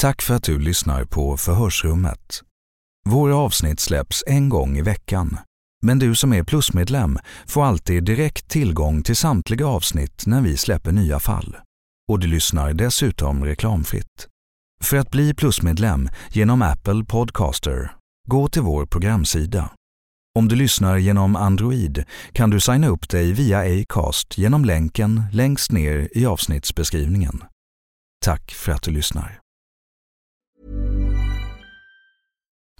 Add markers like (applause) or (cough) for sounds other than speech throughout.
Tack för att du lyssnar på Förhörsrummet. Våra avsnitt släpps en gång i veckan. Men du som är plusmedlem får alltid direkt tillgång till samtliga avsnitt när vi släpper nya fall. Och du lyssnar dessutom reklamfritt. För att bli plusmedlem genom Apple Podcaster, gå till vår programsida. Om du lyssnar genom Android kan du signa upp dig via Acast genom länken längst ner i avsnittsbeskrivningen. Tack för att du lyssnar.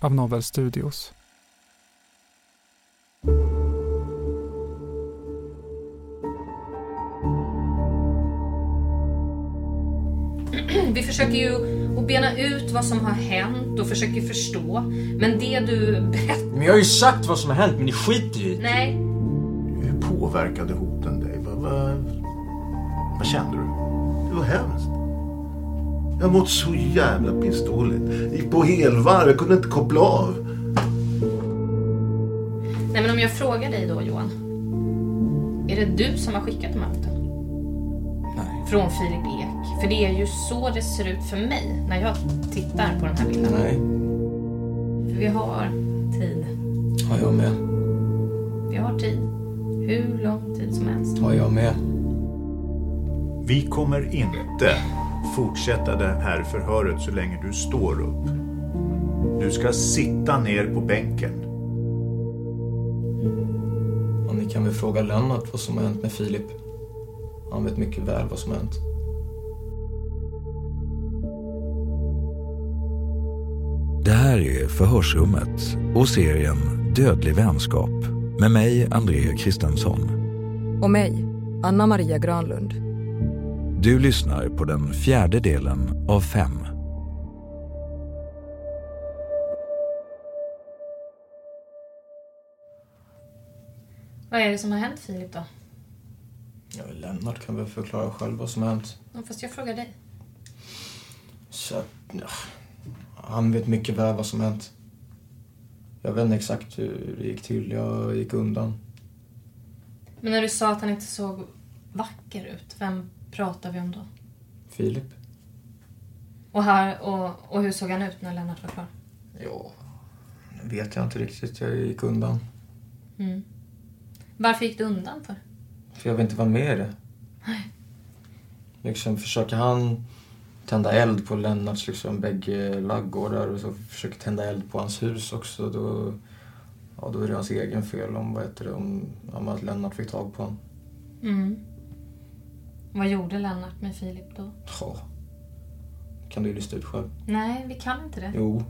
av Novel Studios. (clears throat) Vi försöker ju att bena ut vad som har hänt och försöker förstå. Men det du berättar... Men jag har ju sagt vad som har hänt, men ni skiter i det. Nej. Hur påverkade hoten dig? Vad, vad, vad kände du? Det var hemskt. Jag har mått så jävla pissdåligt. Gick på helvarv, jag kunde inte koppla av. Nej men om jag frågar dig då Johan. Är det du som har skickat de här hoten? Nej. Från Filip Ek. För det är ju så det ser ut för mig när jag tittar på den här bilden. Nej. För vi har tid. Har jag med. Vi har tid. Hur lång tid som helst. Har jag med. Vi kommer inte fortsätta det här förhöret så länge du står upp. Du ska sitta ner på bänken. Och ni kan väl fråga Lennart vad som har hänt med Filip. Han vet mycket väl vad som har hänt. Det här är Förhörsrummet och serien Dödlig vänskap med mig, André Kristensson. Och mig, Anna Maria Granlund. Du lyssnar på den fjärde delen av fem. Vad är det som har hänt Filip då? Ja, Lennart kan väl förklara själv vad som har hänt. Ja, Fast jag frågar dig. Så, ja, han vet mycket väl vad som har hänt. Jag vet inte exakt hur det gick till. Jag gick undan. Men när du sa att han inte såg vacker ut, vem pratar vi om då? Filip? Och, här, och, och hur såg han ut när Lennart var klar? Ja, det vet jag inte riktigt. Jag gick undan. Mm. Varför gick du undan för? För jag vill inte vara med i det. Nej. Liksom försöker han tända eld på Lennarts liksom bägge laggårdar och så försöker tända eld på hans hus också. Då, ja, då är det hans egen fel om, vad heter det, om, om att Lennart fick tag på honom. Mm. Vad gjorde Lennart med Filip då? Ja. Kan du lista ut själv. Nej, vi kan inte det. Jo.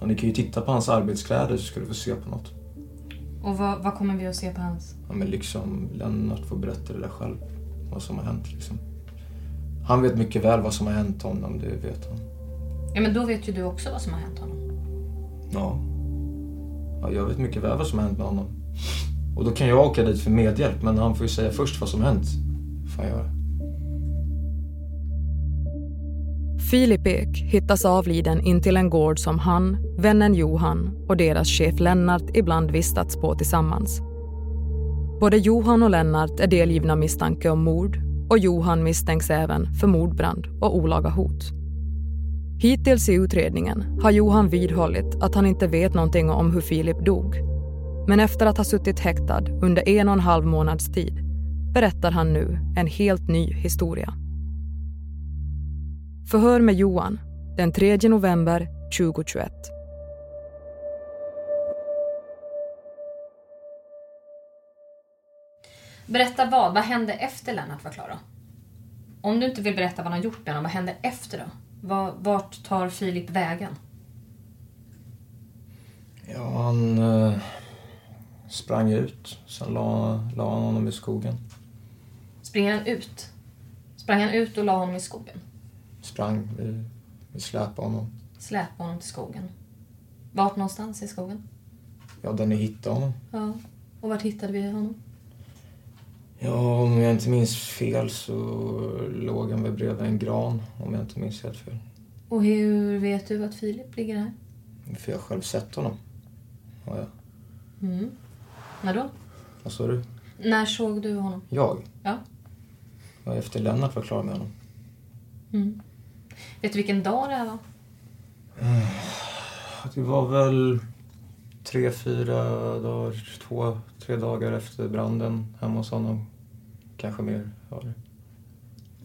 Ja, ni kan ju titta på hans arbetskläder så ska du få se på något. Och vad, vad kommer vi att se på hans? Ja, men liksom Lennart får berätta det där själv. Vad som har hänt liksom. Han vet mycket väl vad som har hänt honom, det vet han. Ja, men då vet ju du också vad som har hänt honom. Ja. ja jag vet mycket väl vad som har hänt med honom. Och då kan jag åka dit för medhjälp, men han får ju säga först vad som hänt. Får göra. Filip Ek hittas avliden intill en gård som han, vännen Johan och deras chef Lennart ibland vistats på tillsammans. Både Johan och Lennart är delgivna misstanke om mord och Johan misstänks även för mordbrand och olaga hot. Hittills i utredningen har Johan vidhållit att han inte vet någonting om hur Filip dog. Men efter att ha suttit häktad under en och en halv månads tid berättar han nu en helt ny historia. Förhör med Johan den 3 november 2021. Berätta vad? Vad hände efter Lennart var klar då? Om du inte vill berätta vad han har gjort än, vad hände efter då? Var, vart tar Filip vägen? Ja, han eh, sprang ut. Sen la, la han honom i skogen. Springer han ut? Sprang han ut och la honom i skogen? Sprang. Vi, vi släpade honom. Släpade honom till skogen? Vart någonstans i skogen? Ja, där ni hittade honom. Ja. Och vart hittade vi honom? Ja, om jag inte minns fel så låg han väl bredvid en gran, om jag inte minns helt fel. Och hur vet du att Filip ligger här? För jag har själv sett honom. Ja, ja. Mm. När då? Vad sa du? När såg du honom? Jag? Ja. Ja, efter Lennart var klar med honom. Mm. Vet du vilken dag det här var? Det var väl tre, fyra dagar, två, tre dagar efter branden hemma hos honom. Kanske mer. Ja, det.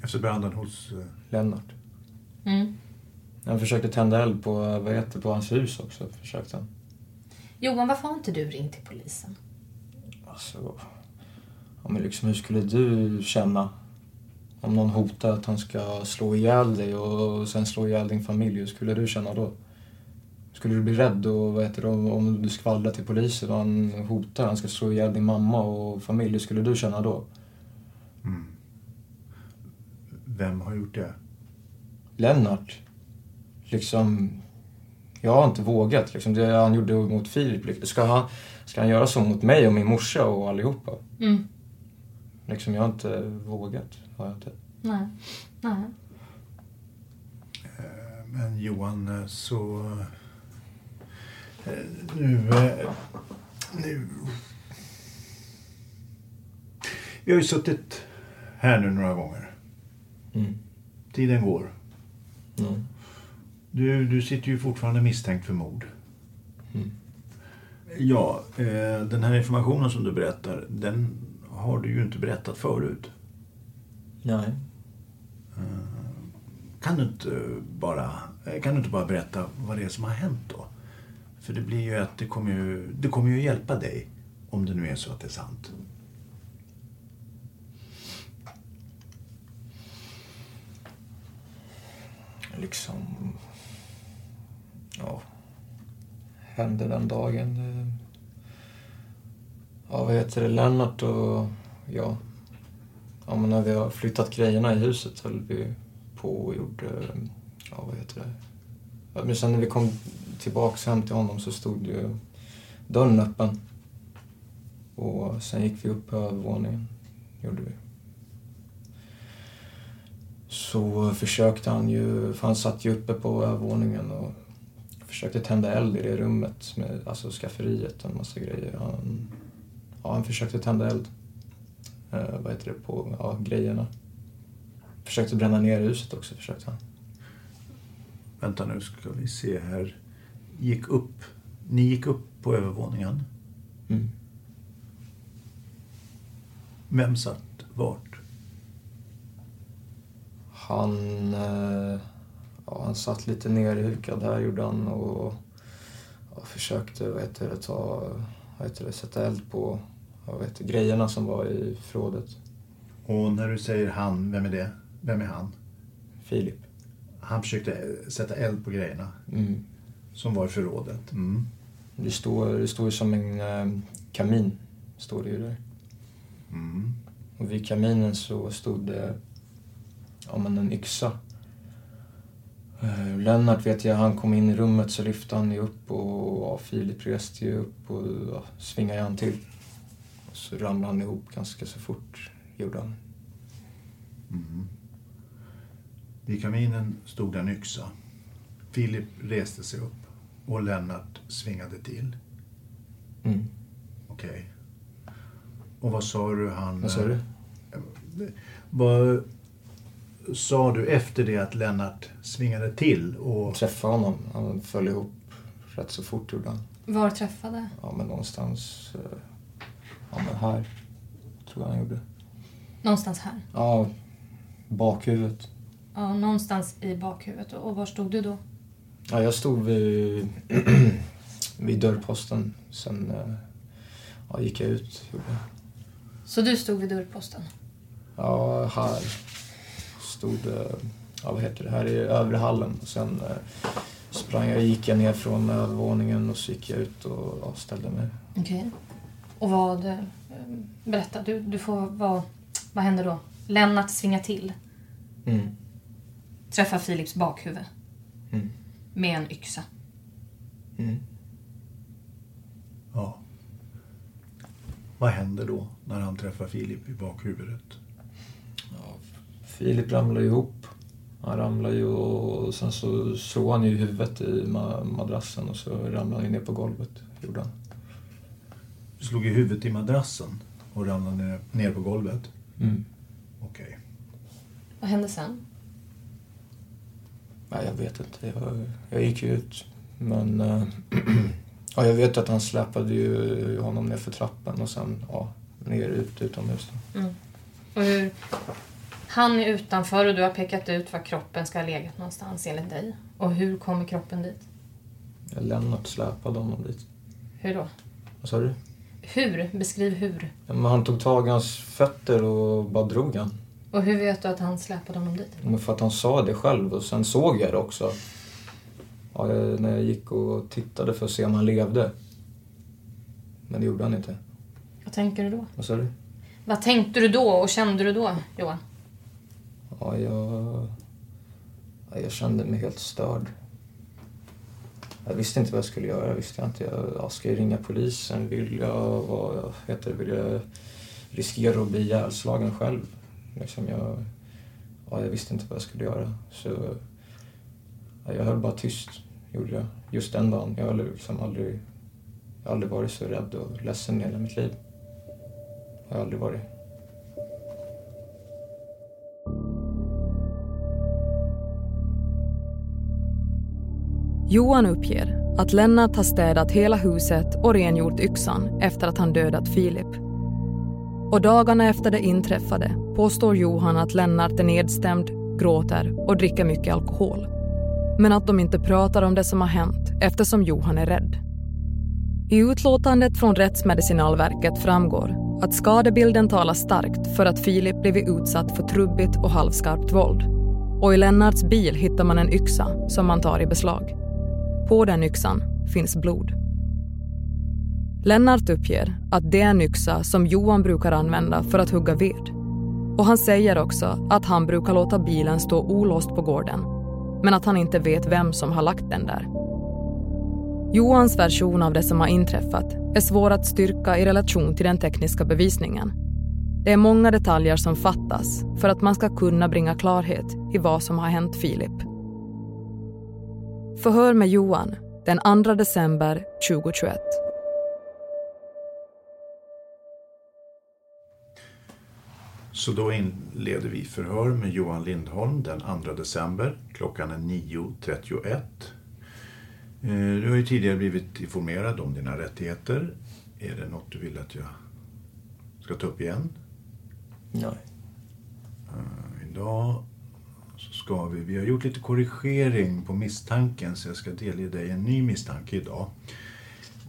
Efter branden hos... eh, Lennart. Mm. Han försökte tända eld på, vad heter på hans hus också. Försökte han. Johan, varför har inte du ringt till polisen? Alltså, ja, men liksom, hur skulle du känna om någon hotar att han ska slå ihjäl dig och sen slå ihjäl din familj? Hur skulle du känna då? Skulle du bli rädd och vad heter det, om du skvallrar till polisen och han hotar, han ska slå ihjäl din mamma och familj, hur skulle du känna då? Vem har gjort det? Lennart, liksom, jag har inte vågat. Liksom, det han gjorde mot Filip, liksom. ska han, ska han göra så mot mig och min morsa och allihopa? Mm. Liksom, jag har inte vågat. Har jag inte. Nej. Nej. Men Johan, eh, så... eh, Nu... eh, Nu... Vi har ju suttit här nu några gånger. Mm. Tiden går. Mm. Du, du sitter ju fortfarande misstänkt för mord. Mm. Ja, eh, den här informationen som du berättar, den har du ju inte berättat förut. Nej. Kan du inte bara, eh, kan du inte bara berätta vad det är som har hänt då? För det blir ju att det kommer ju, det kommer ju hjälpa dig om det nu är så att det är sant. liksom... Ja. Hände den dagen. eh, Ja, vad heter det? Lennart och jag. Ja, men när vi har flyttat grejerna i huset höll vi på och gjorde... Eh, ja, vad heter det? Ja, men sen när vi kom tillbaks hem till honom så stod ju dörren öppen. Och sen gick vi upp på övervåningen. Gjorde vi. Så försökte han ju, för han satt ju uppe på övervåningen och försökte tända eld i det rummet, med, alltså skafferiet och en massa grejer. Han, ja, han försökte tända eld. Eh, vad heter det, på ja, grejerna. Försökte bränna ner huset också, försökte han. Vänta nu ska vi se här. Gick upp, ni gick upp på övervåningen. Mm. Vem satt vart? Han, eh, ja, han satt lite nerhukad här gjorde han och ja, försökte vad heter det, ta, vad heter det, sätta eld på heter, det, grejerna som var i förrådet. Och när du säger han, vem är det? Vem är han? Filip. Han försökte sätta eld på grejerna Mm. som var i förrådet. Mm. Det står, det står ju som en eh, kamin, står det ju där. Mm. Och vid kaminen så stod det ja, men en yxa. Eh, Lennart vet jag, han kom in i rummet så lyfte han ju upp och ja, Filip reste ju upp och ja, svingade han till. Så ramlade han ihop ganska så fort, gjorde han. Mm. Vid kaminen stod en yxa. Filip reste sig upp och Lennart svingade till. Mm. Okej. Och vad sa du han... Vad sa du? Vad sa du efter det att Lennart svingade till och... Träffade honom. Han föll ihop rätt så fort, gjorde han. Var träffade? Ja, men någonstans... Ja, men här. Tror jag han gjorde. Någonstans här? Ja, bakhuvudet. Ja, någonstans i bakhuvudet. Och var stod du då? Ja, jag stod vid, (clears throat) vid dörrposten. Sen eh, ja, gick jag ut. Gjorde. Så du stod vid dörrposten? Ja, här stod ja vad heter det, här i övre hallen. Sen eh, sprang jag, gick jag ner från övervåningen och så gick jag ut och ja, ställde mig. Okej. Och vad... eh, Berätta, du, du får... Vad, vad händer då? Lennart svingar till. Mm. Träffar Philips bakhuvud. Mm. Med en yxa. Mm. Ja. Vad händer då när han träffar Filip i bakhuvudet? Filip ramlade ihop. Han ramlade ju och sen så slog han ju huvudet i ma- madrassen och så ramlade han ner på golvet. Gjorde han. Du slog i huvudet i madrassen och ramlade ner, ner på golvet? Mm. Okej. Vad hände sen? Nej, jag vet inte. Jag, jag gick ju ut. Men eh, (clears throat) ja, jag vet att han släpade ju honom ner för trappen och sen ja, ner ut utomhus. Mm. Och hur... Han är utanför och du har pekat ut var kroppen ska ha legat någonstans enligt dig. Och hur kommer kroppen dit? Lennart släpade honom dit. Hur då? Vad sa du? Hur? Beskriv hur. Men han tog tag i hans fötter och bara drog han. Och hur vet du att han släpade honom dit? Men för att han sa det själv och sen såg jag det också. Ja, jag, när jag gick och tittade för att se om han levde. Men det gjorde han inte. Vad tänker du då? Vad sa du? Vad tänkte du då och kände du då, Johan? Ja, jag... Ja, jag kände mig helt störd. Jag visste inte vad jag skulle göra. Visste jag inte. Jag, ja, ska jag ringa polisen? Vill jag, vad heter vill jag riskera att bli ihjälslagen själv? Liksom jag, ja, jag visste inte vad jag skulle göra. Så ja, jag höll bara tyst, gjorde jag. Just den dagen. Jag har liksom aldrig, jag har aldrig varit så rädd och ledsen i hela mitt liv. Jag har aldrig varit. Johan uppger att Lennart har städat hela huset och rengjort yxan efter att han dödat Filip. Och dagarna efter det inträffade påstår Johan att Lennart är nedstämd, gråter och dricker mycket alkohol. Men att de inte pratar om det som har hänt eftersom Johan är rädd. I utlåtandet från Rättsmedicinalverket framgår att skadebilden talar starkt för att Filip blivit utsatt för trubbigt och halvskarpt våld. Och i Lennarts bil hittar man en yxa som man tar i beslag. På den yxan finns blod. Lennart uppger att det är en yxa som Johan brukar använda för att hugga ved. Och han säger också att han brukar låta bilen stå olåst på gården, men att han inte vet vem som har lagt den där. Johans version av det som har inträffat är svår att styrka i relation till den tekniska bevisningen. Det är många detaljer som fattas för att man ska kunna bringa klarhet i vad som har hänt Filip. Förhör med Johan den 2 december 2021. Så då inleder vi förhör med Johan Lindholm den 2 december. Klockan är 9.31. Eh, Du har ju tidigare blivit informerad om dina rättigheter. Är det något du vill att jag ska ta upp igen? Nej. Eh, Idag så ska vi... Vi har gjort lite korrigering på misstanken så jag ska delge dig en ny misstanke idag.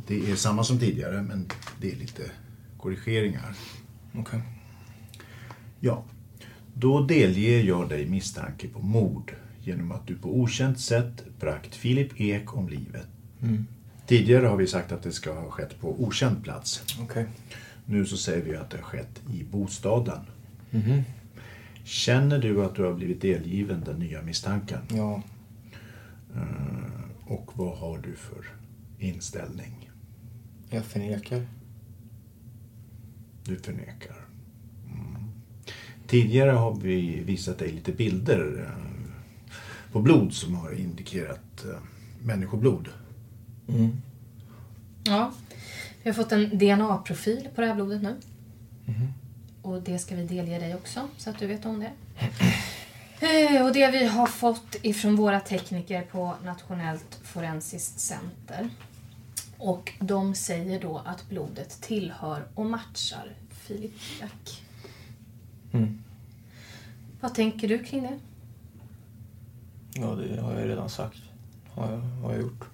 Det är samma som tidigare men det är lite korrigeringar. Okej. Ja, då delger jag dig misstanke på mord genom att du på okänt sätt bragt Filip Ek om livet. Mm. Tidigare har vi sagt att det ska ha skett på okänd plats. Okej. Nu så säger vi att det har skett i bostaden. Mhm. Känner du att du har blivit delgiven den nya misstanken? Ja. Eh, Och vad har du för inställning? Jag förnekar. Du förnekar. Mm. Tidigare har vi visat dig lite bilder eh, på blod som har indikerat eh, människoblod. Mm. Ja, vi har fått en DNA-profil på det här blodet nu. Mhm. Och det ska vi delge dig också, så att du vet om det. Eh, Och det vi har fått ifrån våra tekniker på Nationellt forensiskt center. Och de säger då att blodet tillhör och matchar Filip Jack. Mm. Vad tänker du kring det? Ja, det har jag redan sagt. Har jag, har jag gjort.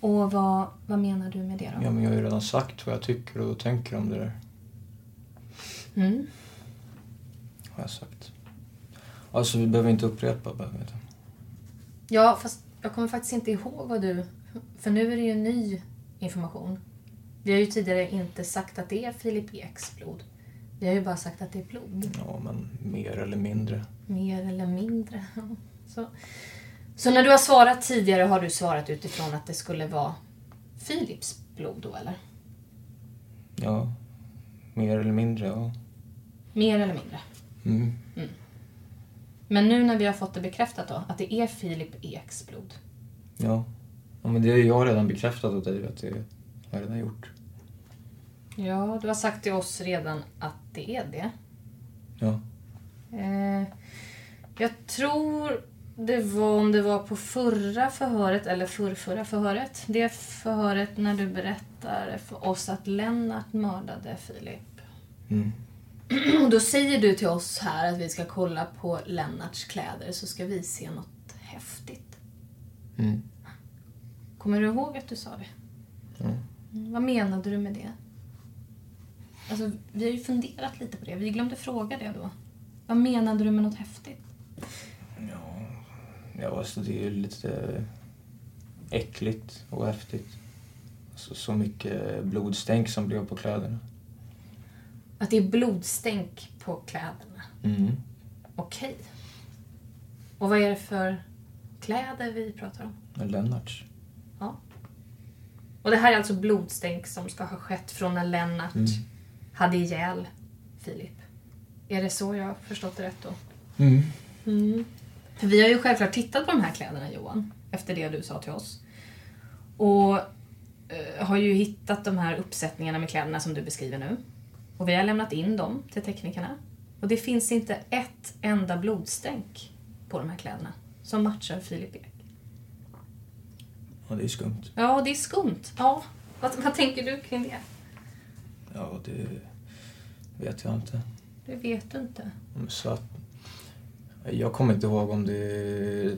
Och vad, vad menar du med det då? Ja, men jag har ju redan sagt vad jag tycker och tänker om det där. Mm. Har jag sagt. Alltså, vi behöver inte upprepa vet du. Ja, fast jag kommer faktiskt inte ihåg vad du... För nu är det ju ny information. Vi har ju tidigare inte sagt att det är Filip Eks blod. Vi har ju bara sagt att det är blod. Ja, men mer eller mindre. Mer eller mindre. Så, så när du har svarat tidigare har du svarat utifrån att det skulle vara Filips blod då, eller? Ja, mer eller mindre, ja. Mer eller mindre. Mm. Men nu när vi har fått det bekräftat då, att det är Filip Eks blod. Ja. ja men det har jag redan bekräftat åt dig att det har jag redan gjort. Ja, du har sagt till oss redan att det är det. Ja. Eh, jag tror det var om det var på förra förhöret eller förrförra förhöret. Det förhöret när du berättar för oss att Lennart mördade Filip. Mm. (clears throat) Och då säger du till oss här att vi ska kolla på Lennarts kläder så ska vi se något häftigt. Mm. Kommer du ihåg att du sa det? Ja. Mm, Vad menade du med det? Alltså, vi har ju funderat lite på det. Vi glömde fråga det då. Vad menade du med något häftigt? Ja, alltså det är ju lite äckligt och häftigt. Så, så mycket blodstänk som blev på kläderna. Att det är blodstänk på kläderna. Mm. Okej. Och vad är det för kläder vi pratar om? Lennarts. Ja. Och det här är alltså blodstänk som ska ha skett från när Lennart Mm. hade ihjäl Filip. Är det så jag har förstått det rätt då? Mm. Mm. För vi har ju självklart tittat på de här kläderna Johan, efter det du sa till oss. Och eh, har ju hittat de här uppsättningarna med kläderna som du beskriver nu. Och vi har lämnat in dem till teknikerna. Och det finns inte ett enda blodstänk på de här kläderna som matchar Filip Ek. Ja, det är skumt. Ja, det är skumt. Ja. Vad, vad tänker du kring det? Ja, det vet jag inte. Det vet du inte. Så att, jag kommer inte ihåg om det är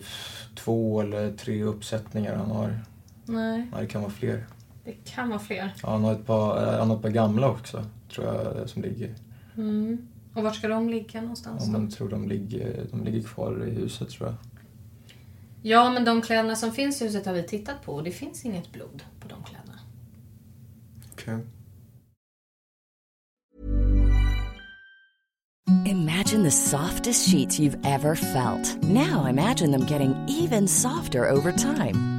två eller tre uppsättningar han har. Nej, Ja, det kan vara fler. det kan vara fler. Ja, han har ett par, han har ett par gamla också, tror jag, som ligger. Mm. Och var ska de ligga någonstans Ja, men tror de ligger, de ligger kvar i huset, tror jag. Ja, men de kläderna som finns i huset har vi tittat på och det finns inget blod på de kläderna. Okej. Imagine the softest sheets you've ever felt. Now imagine them getting even softer over time.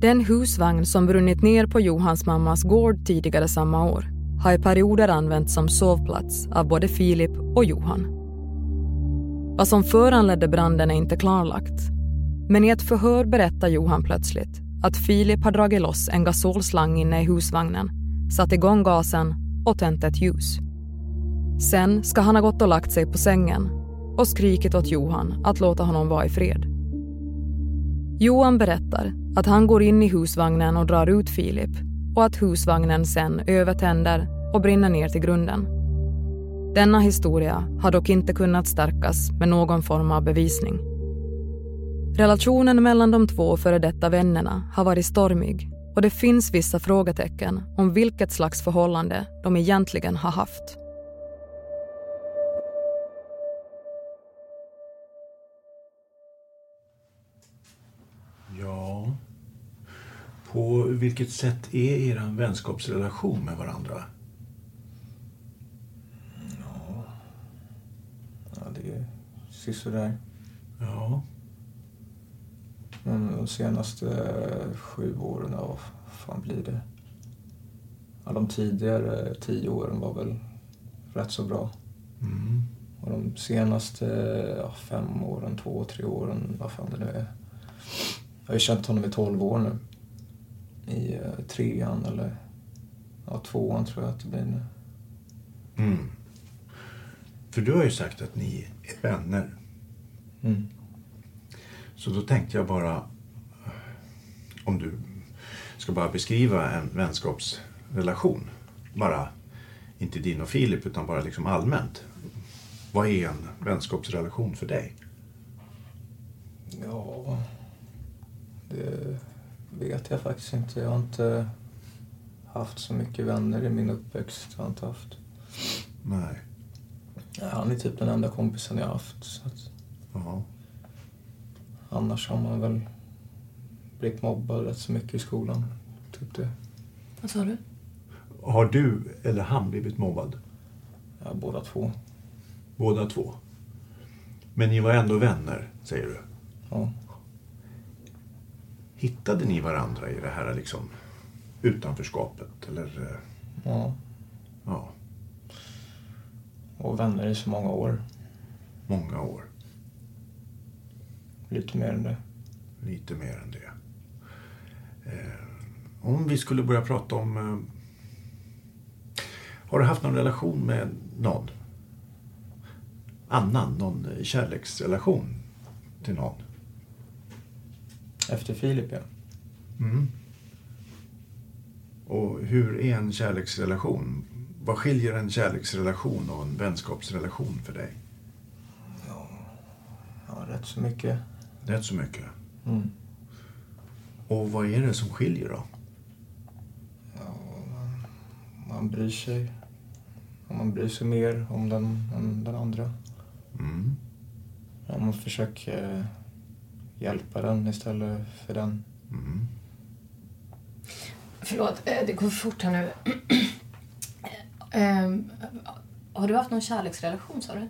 Den husvagn som brunnit ner på Johans mammas gård tidigare samma år har i perioder använts som sovplats av både Filip och Johan. Vad som föranledde branden är inte klarlagt. Men i ett förhör berättar Johan plötsligt att Filip har dragit loss en gasolslang inne i husvagnen, satt igång gasen och tänt ett ljus. Sen ska han ha gått och lagt sig på sängen och skrikit åt Johan att låta honom vara i fred. Johan berättar att han går in i husvagnen och drar ut Filip och att husvagnen sen övertänder och brinner ner till grunden. Denna historia har dock inte kunnat stärkas med någon form av bevisning. Relationen mellan de två före detta vännerna har varit stormig och det finns vissa frågetecken om vilket slags förhållande de egentligen har haft. På vilket sätt är er vänskapsrelation med varandra? Ja, ja det är sisådär. Ja. Men de senaste sju åren, vad fan blir det? Ja, de tidigare tio åren var väl rätt så bra. Mm. Och de senaste ja, fem åren, två, tre åren, vad fan det nu är. Jag har ju känt honom i tolv år nu. I uh, trean eller ja, tvåan tror jag att det blir nu. Mm. För du har ju sagt att ni är vänner. Mm. Så då tänkte jag bara, om du ska bara beskriva en vänskapsrelation. Bara, inte din och Filip, utan bara liksom allmänt. Vad är en vänskapsrelation för dig? Ja, det vet jag faktiskt inte. Jag har inte haft så mycket vänner i min uppväxt. Jag har inte haft. Nej. Han är typ den enda kompisen jag har haft. Så att... Annars har man väl blivit mobbad rätt så mycket i skolan. Typ det. Vad sa du? Har du eller han blivit mobbad? Ja, båda två. Båda två? Men ni var ändå vänner, säger du? Ja. Hittade ni varandra i det här liksom utanförskapet? Eller? Ja. Ja. Och vänner i så många år. Många år. Lite mer än det. Lite mer än det. Eh, om vi skulle börja prata om... Eh, har du haft någon relation med någon? Annan? Någon kärleksrelation till någon? Efter Filip, ja. Mm. Och hur är en kärleksrelation? Vad skiljer en kärleksrelation och en vänskapsrelation för dig? Ja, ja rätt så mycket. Rätt så mycket. Mm. Och vad är det som skiljer då? Ja, man, man bryr sig. Man bryr sig mer om den än den andra. Mm. Man försöker hjälpa den istället för den. Mm. Förlåt, eh, det går fort här nu. (clears throat) Ehm, har du haft någon kärleksrelation sa du?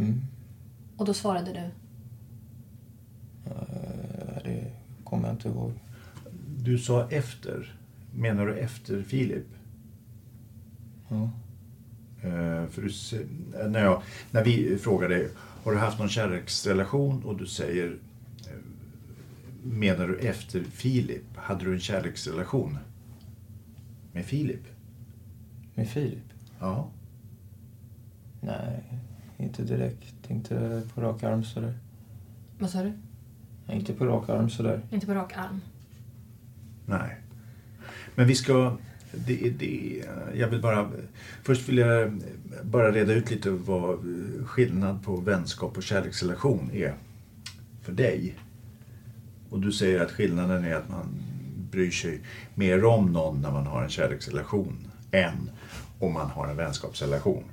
Mm. Och då svarade du? Eh, Det kommer jag inte ihåg. Du sa efter. Menar du efter Filip? Ja. Eh, för du, när, jag, när vi frågar dig, har du haft någon kärleksrelation? Och du säger, eh, menar du efter Filip? Hade du en kärleksrelation med Filip? Med Filip? Ja. Nej, inte direkt. Inte på rak arm sådär. Vad sa du? Nej, Inte på rak arm sådär. Inte på rak arm? Nej. Men vi ska... Det, det, jag vill bara... Först vill jag bara reda ut lite vad skillnad på vänskap och kärleksrelation är för dig. Och du säger att skillnaden är att man bryr sig mer om någon när man har en kärleksrelation än om man har en vänskapsrelation.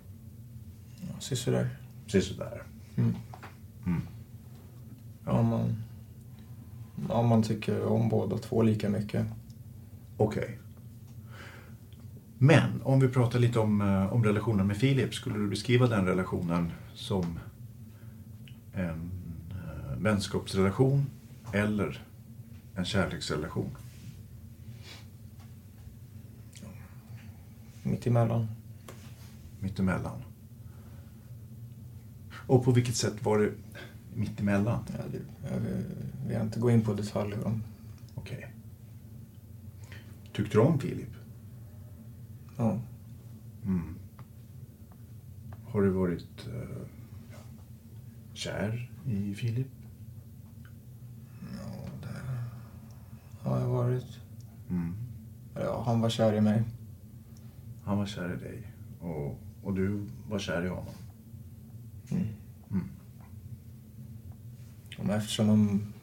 Ja, Sisådär. Sisådär. Mm. Mm. Om, man, om man tycker om båda två lika mycket. Okej. Men om vi pratar lite om, eh, om relationen med Filip. Skulle du beskriva den relationen som en eh, vänskapsrelation eller en kärleksrelation? Mitt emellan. Mittemellan. Och på vilket sätt var det mittemellan? Ja, det, jag vill, vill inte gå in på detaljer om. Okej. Tyckte du om Filip? Ja. Mm. Har du varit eh, kär i Filip? Ja, det har jag varit. Mm. Ja, han var kär i mig. Han var kär i dig och, och du var kär i honom. Mm. Mm. Men eftersom man,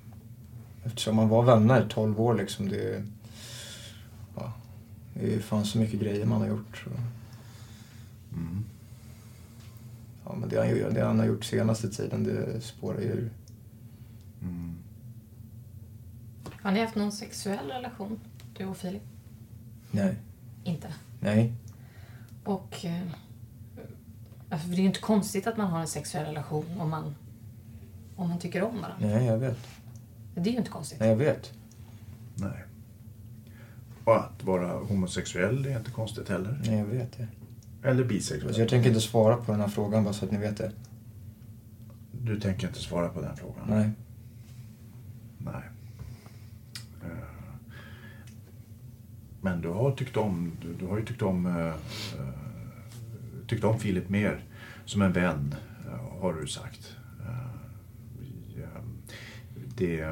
eftersom man var vänner 12 år liksom, det... Det är fan så mycket grejer man har gjort. Så. Mm. Ja, men det han, det han har gjort senaste tiden, det spårar ju ur. Mm. Har ni haft någon sexuell relation, du och Filip? Nej. Inte? Nej. Och... Eh, alltså, det är ju inte konstigt att man har en sexuell relation om man, om man tycker om varandra. Nej, jag vet. Det är ju inte konstigt. Nej, jag vet. Nej. Och att vara homosexuell är inte konstigt heller. Nej, jag vet det. Eller bisexuell. Alltså, jag tänker inte svara på den här frågan bara så att ni vet det. Du tänker inte svara på den frågan? Nej. Nej. Eh, Men du har tyckt om, du, har ju tyckt om, eh, eh, tyckt om Filip mer som en vän, har du sagt. Det,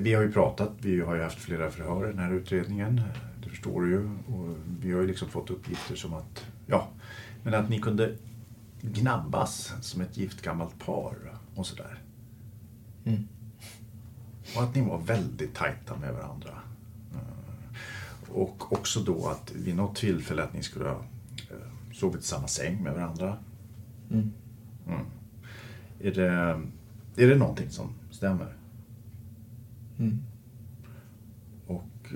vi har ju pratat, vi har ju haft flera förhör i den här utredningen. Eh, förstår du ju. Och vi har ju liksom fått uppgifter som att, ja, men att ni kunde gnabbas som ett gift gammalt par och sådär. Mm. Och att ni var väldigt tajta med varandra. Eh, Och också då att vid något tillfälle att ni skulle ha eh, sovit i samma säng med varandra. Mm. Mm. Är, det, är det någonting som stämmer? Mm. Och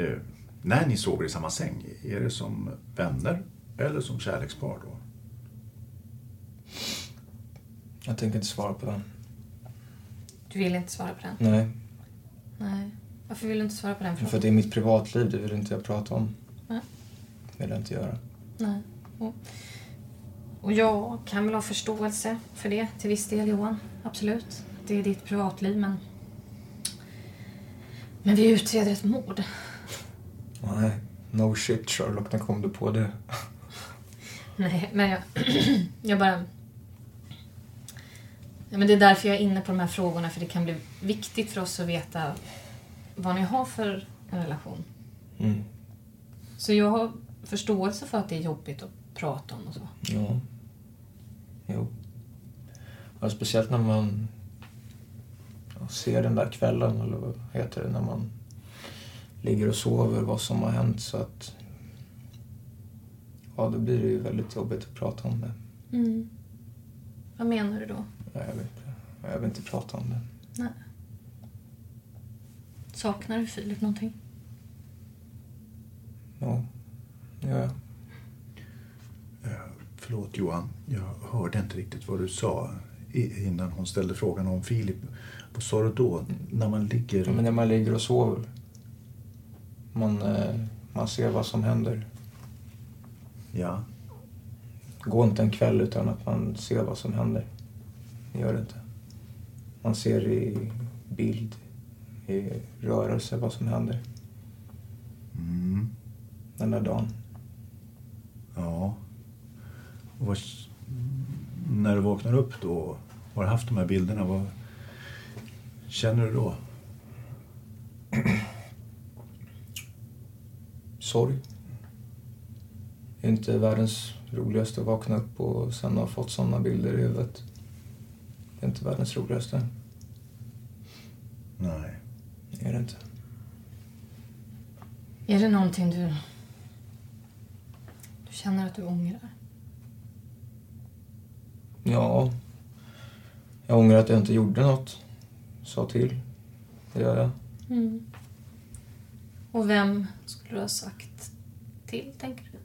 eh, när ni sover i samma säng, är det som vänner eller som kärlekspar då? Jag tänker inte svara på den. Du vill inte svara på den? Nej. Nej. Varför vill du inte svara på den För frågan? att det är mitt privatliv, det vill inte jag prata om. Nej. Det vill jag inte göra. Nej. Och, och jag kan väl ha förståelse för det till viss del, Johan. Absolut. Det är ditt privatliv, men... Men vi utreder ett mord. Nej. No shit Sherlock, när kom du på det? (laughs) Nej, men jag... (clears throat) jag bara... Ja, men det är därför jag är inne på de här frågorna, för det kan bli viktigt för oss att veta vad ni har för en relation. Mm. Så jag har förståelse för att det är jobbigt att prata om och så. Ja. Jo. Ja, speciellt när man se den där kvällen, eller vad heter det, när man ligger och sover, vad som har hänt. Så att... Ja, då blir det ju väldigt jobbigt att prata om det. Mm. Vad menar du då? Jag vill, inte, jag vill inte prata om det. Nej. Saknar du Filip någonting? Ja, det gör jag. Förlåt Johan, jag hörde inte riktigt vad du sa innan hon ställde frågan om Filip. Vad sa du då? När man ligger... Ja, men när man ligger och sover. Man, eh, man ser vad som händer. Ja. Gå inte en kväll utan att man ser vad som händer. Gör det inte. Man ser i bild, i rörelse vad som händer Mm. den där dagen. Ja. Och vad, när du vaknar upp då och har haft de här bilderna, vad känner du då? Sorg. Det är inte världens roligaste att vakna upp och sen ha fått sådana bilder i huvudet. Det är inte världens roligaste. Nej. Det är det inte. Är det någonting du... Du känner att du ångrar? Ja. Jag ångrar att jag inte gjorde något. Sa till. Det gör jag. Mm. Och vem skulle du ha sagt till, tänker du?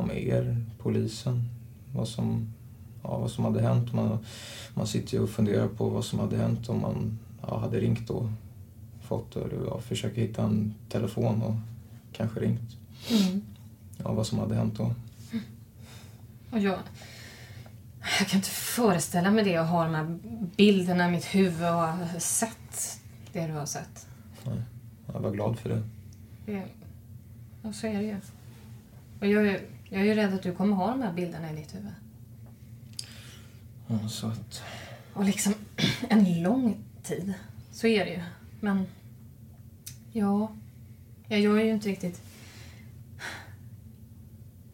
Om er, polisen. Vad som, ja, vad som hade hänt. Man, man sitter ju och funderar på vad som hade hänt om man ja, hade ringt då. Fått, eller, ja, försöker hitta en telefon och kanske ringt. Mm. Ja, vad som hade hänt då. Och jag... Jag kan inte föreställa mig det och ha de här bilderna i mitt huvud och sett det du har sett. Nej, jag var glad för det. Det, och så är det ju. Och jag, är- jag är ju rädd att du kommer ha de här bilderna i ditt huvud. Ja, så att... Och liksom (clears throat) en lång tid. Så är det ju. Men ja, jag gör ju inte riktigt...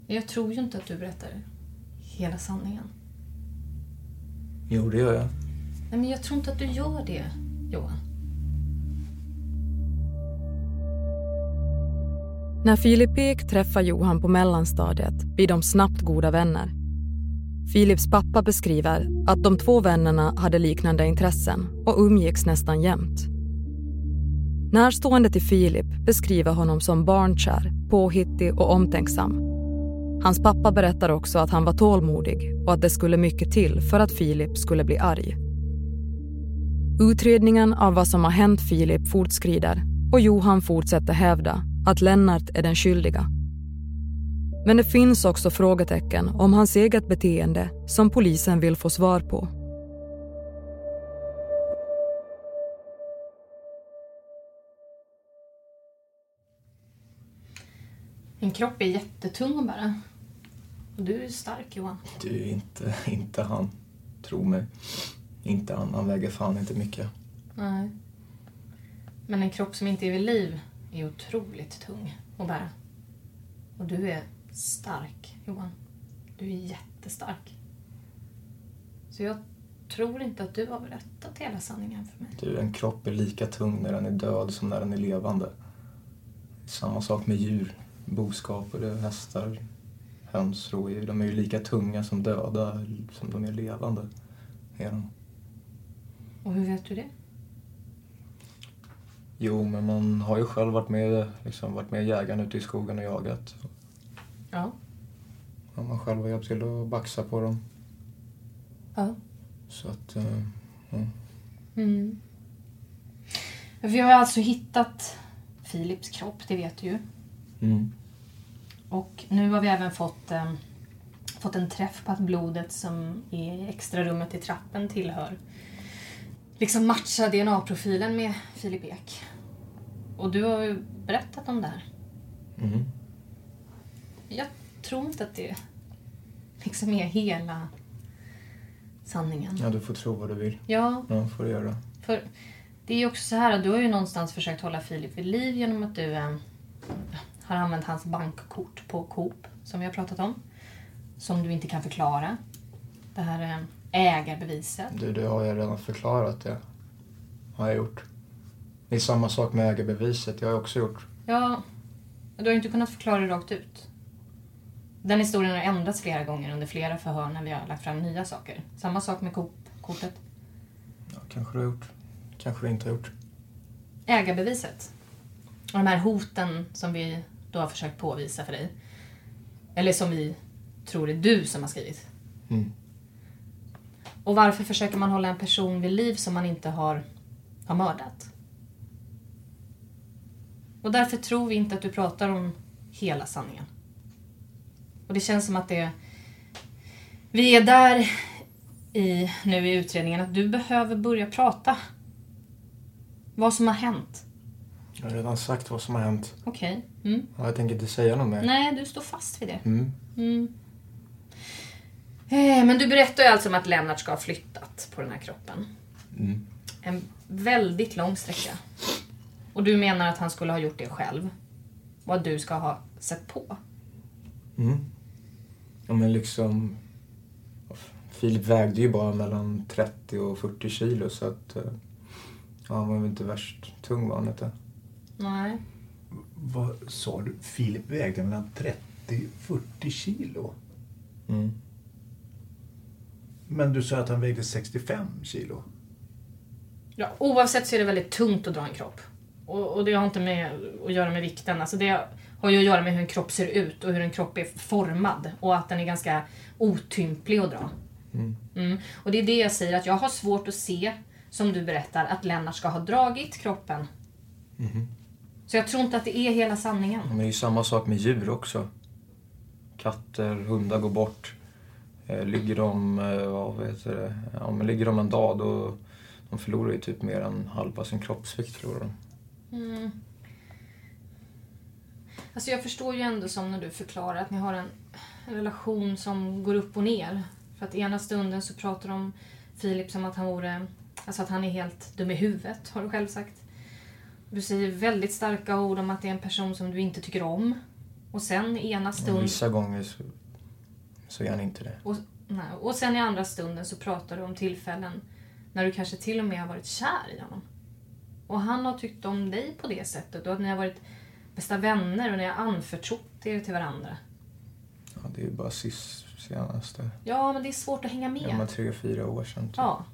Jag tror ju inte att du berättar hela sanningen. Jo, det gör jag. Nej, men jag tror inte att du gör det, Johan. När Filip Ek träffar Johan på mellanstadiet blir de snabbt goda vänner. Filips pappa beskriver att de två vännerna hade liknande intressen och umgicks nästan jämt. Närstående till Filip beskriver honom som barnkär, påhittig och omtänksam. Hans pappa berättar också att han var tålmodig och att det skulle mycket till för att Filip skulle bli arg. Utredningen av vad som har hänt Filip fortskrider och Johan fortsätter hävda att Lennart är den skyldiga. Men det finns också frågetecken om hans eget beteende som polisen vill få svar på. Din kropp är jättetung bära. Och du är stark, Johan. Du är inte, inte han. Tro mig. Inte han. Han väger fan inte mycket. Nej. Men en kropp som inte är vid liv är otroligt tung att bära. Och du är stark, Johan. Du är jättestark. Så jag tror inte att du har berättat hela sanningen för mig. Du, en kropp är lika tung när den är död som när den är levande. Samma sak med djur. Boskap och det, hästar, höns, rådjur. De är ju lika tunga som döda som de är levande. Är de. Och hur vet du det? Jo, men man har ju själv varit med, liksom, varit med jägaren ute i skogen och jagat. Ja. Och man själv har hjälpt till att baxa på dem. Ja. Så att, eh, ja. Mm. Vi har alltså hittat Philips kropp, det vet du ju. Mm. Och nu har vi även fått, eh, fått en träff på att blodet som är i extra rummet i trappen tillhör liksom matchar DNA-profilen med Filip Ek. Och du har ju berättat om det här. Mm. Jag tror inte att det liksom är hela sanningen. ja, du får tro vad du vill. Ja, Ja, får du göra. för det är ju också så här att du har ju någonstans försökt hålla Filip vid liv genom att du eh, har använt hans bankkort på Coop, som vi har pratat om. Som du inte kan förklara. Det här eh, ägarbeviset. Du, det har jag redan förklarat det. har jag gjort. Det är samma sak med ägarbeviset, det har jag också gjort. Ja, du har ju inte kunnat förklara det rakt ut. Den historien har ändrats flera gånger under flera förhör när vi har lagt fram nya saker. Samma sak med Coop-kortet. Ja, kanske du har gjort. Kanske du inte har gjort. Ägarbeviset. Och de här hoten som vi då har försökt påvisa för dig. Eller som vi tror är du som har skrivit. Mm. Och varför försöker man hålla en person vid liv som man inte har, har mördat? Och därför tror vi inte att du pratar om hela sanningen. Och det känns som att det... Vi är där i, nu i utredningen att du behöver börja prata. Vad som har hänt. Jag har redan sagt vad som har hänt. Okej. Mm. Ja, jag tänker inte säga något mer. Nej, du står fast vid det. Mm. Mm. Eh, Men du berättar ju alltså om att Lennart ska ha flyttat på den här kroppen. Mm. En väldigt lång sträcka. Och du menar att han skulle ha gjort det själv. Och att du ska ha sett på. Mm. Ja, men liksom... Filip vägde ju bara mellan 30 och 40 kilo så att... eh, Ja, han var väl inte värst tung var han inte. Nej. Vad sa du? Filip vägde mellan 30-40 kilo. Mm. Men du sa att han vägde 65 kilo. Ja, oavsett så är det väldigt tungt att dra en kropp. Och, och det har inte med att göra med vikten. Alltså det har ju att göra med hur en kropp ser ut och hur en kropp är formad. Och att den är ganska otymplig att dra. Mm. Mm. Och det är det jag säger, att jag har svårt att se, som du berättar, att Lennart ska ha dragit kroppen. Mhm. Så jag tror inte att det är hela sanningen. Men det är ju samma sak med djur också. Katter, hundar går bort. Eh, ligger de, eh, vad heter det, ja, men ligger de en dag då de förlorar ju typ mer än halva sin kroppsvikt förlorar de. Mm. Alltså jag förstår ju ändå som när du förklarar att ni har en relation som går upp och ner. För att ena stunden så pratar de om Filip som att han vore, alltså att han är helt dum i huvudet, har du själv sagt. Du säger väldigt starka ord om att det är en person som du inte tycker om. Och sen ena Och stund... vissa gånger så, är han inte det. Och, nej, och sen i andra stunden så pratar du om tillfällen när du kanske till och med har varit kär i honom. Och han har tyckt om dig på det sättet och att ni har varit bästa vänner och ni har anförtrott er till varandra. Ja, det är ju bara sist, senaste, Ja, men det är svårt att hänga med. ja men tre, fyra år sedan. Typ. Ja,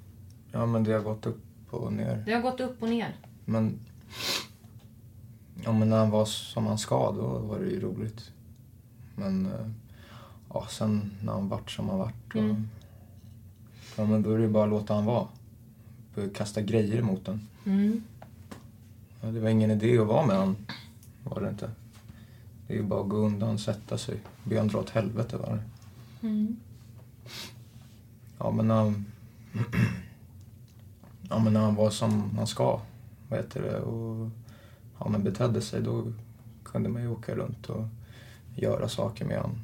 Ja men det har gått upp och ner. det har gått upp och ner. Men, ja, men när han var som han ska, då var det ju roligt. Men eh, ja, sen när han vart som han vart, då, Mm. ja, men då är det ju bara att låta han vara. Kasta grejer emot den. Mm. Ja, det var ingen idé att vara med han, var det inte. Det är ju bara att gå undan, sätta sig, be han dra åt helvete var det. Mm. Ja, men när han, (clears throat) ja, men när han var som han ska, vad heter det, och ja, men betedde sig, då kunde man ju åka runt och göra saker med honom.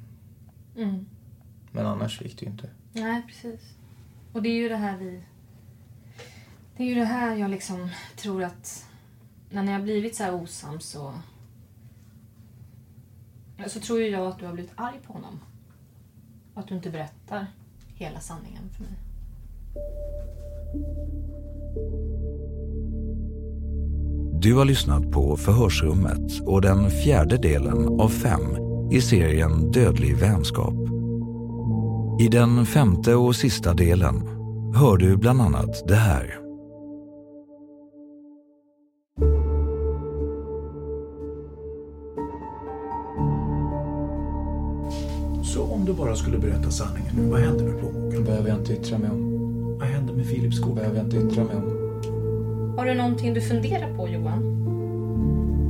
Mm. Men annars gick det ju inte. Nej, precis. Och det är ju det här vi... Det är ju det här jag liksom tror att när ni har blivit så här osams så... Så tror ju jag att du har blivit arg på honom. Och att du inte berättar hela sanningen för mig. Du har lyssnat på Förhörsrummet och den fjärde delen av fem i serien Dödlig vänskap. I den femte och sista delen hör du bland annat det här. Så om du bara skulle berätta sanningen nu, vad händer med plånboken? behöver jag inte yttra mig om. Vad händer med Philips kort? behöver jag inte yttra mig om. Har du någonting du funderar på Johan?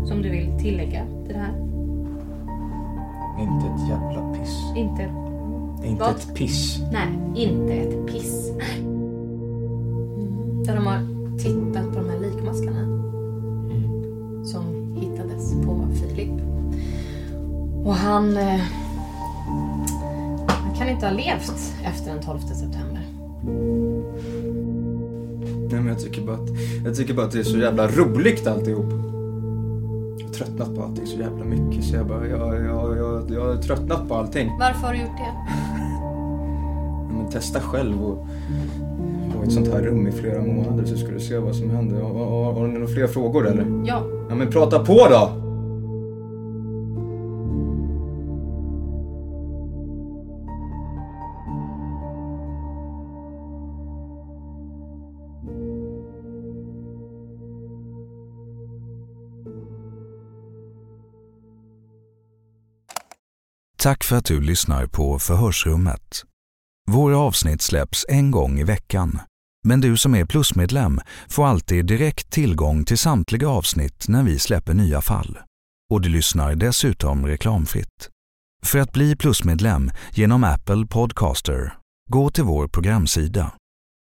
Som du vill tillägga till det här? Inte ett jävla piss. Inte... Inte Vad? ett piss. Nej, inte ett piss. Mm. Där de har tittat på de här likmaskarna. Som hittades på Filip. Och han... Eh, han kan inte ha levt efter den 12 september. Nej, men jag tycker bara att, jag tycker bara att det är så jävla roligt alltihop. Tröttnat på allting så jävla mycket så jag bara, jag, jag, jag, jag har tröttnat på allting. Varför har du gjort det? Men testa själv och, och ett sånt här rum i flera månader så ska du se vad som händer. Har, har, har ni några fler frågor eller? Ja. Ja men prata på då! Tack för att du lyssnar på Förhörsrummet. Våra avsnitt släpps en gång i veckan. Men du som är plusmedlem får alltid direkt tillgång till samtliga avsnitt när vi släpper nya fall. Och du lyssnar dessutom reklamfritt. För att bli plusmedlem genom Apple Podcaster, gå till vår programsida.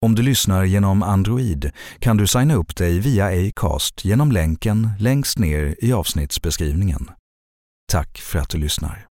Om du lyssnar genom Android kan du signa upp dig via Acast genom länken längst ner i avsnittsbeskrivningen. Tack för att du lyssnar.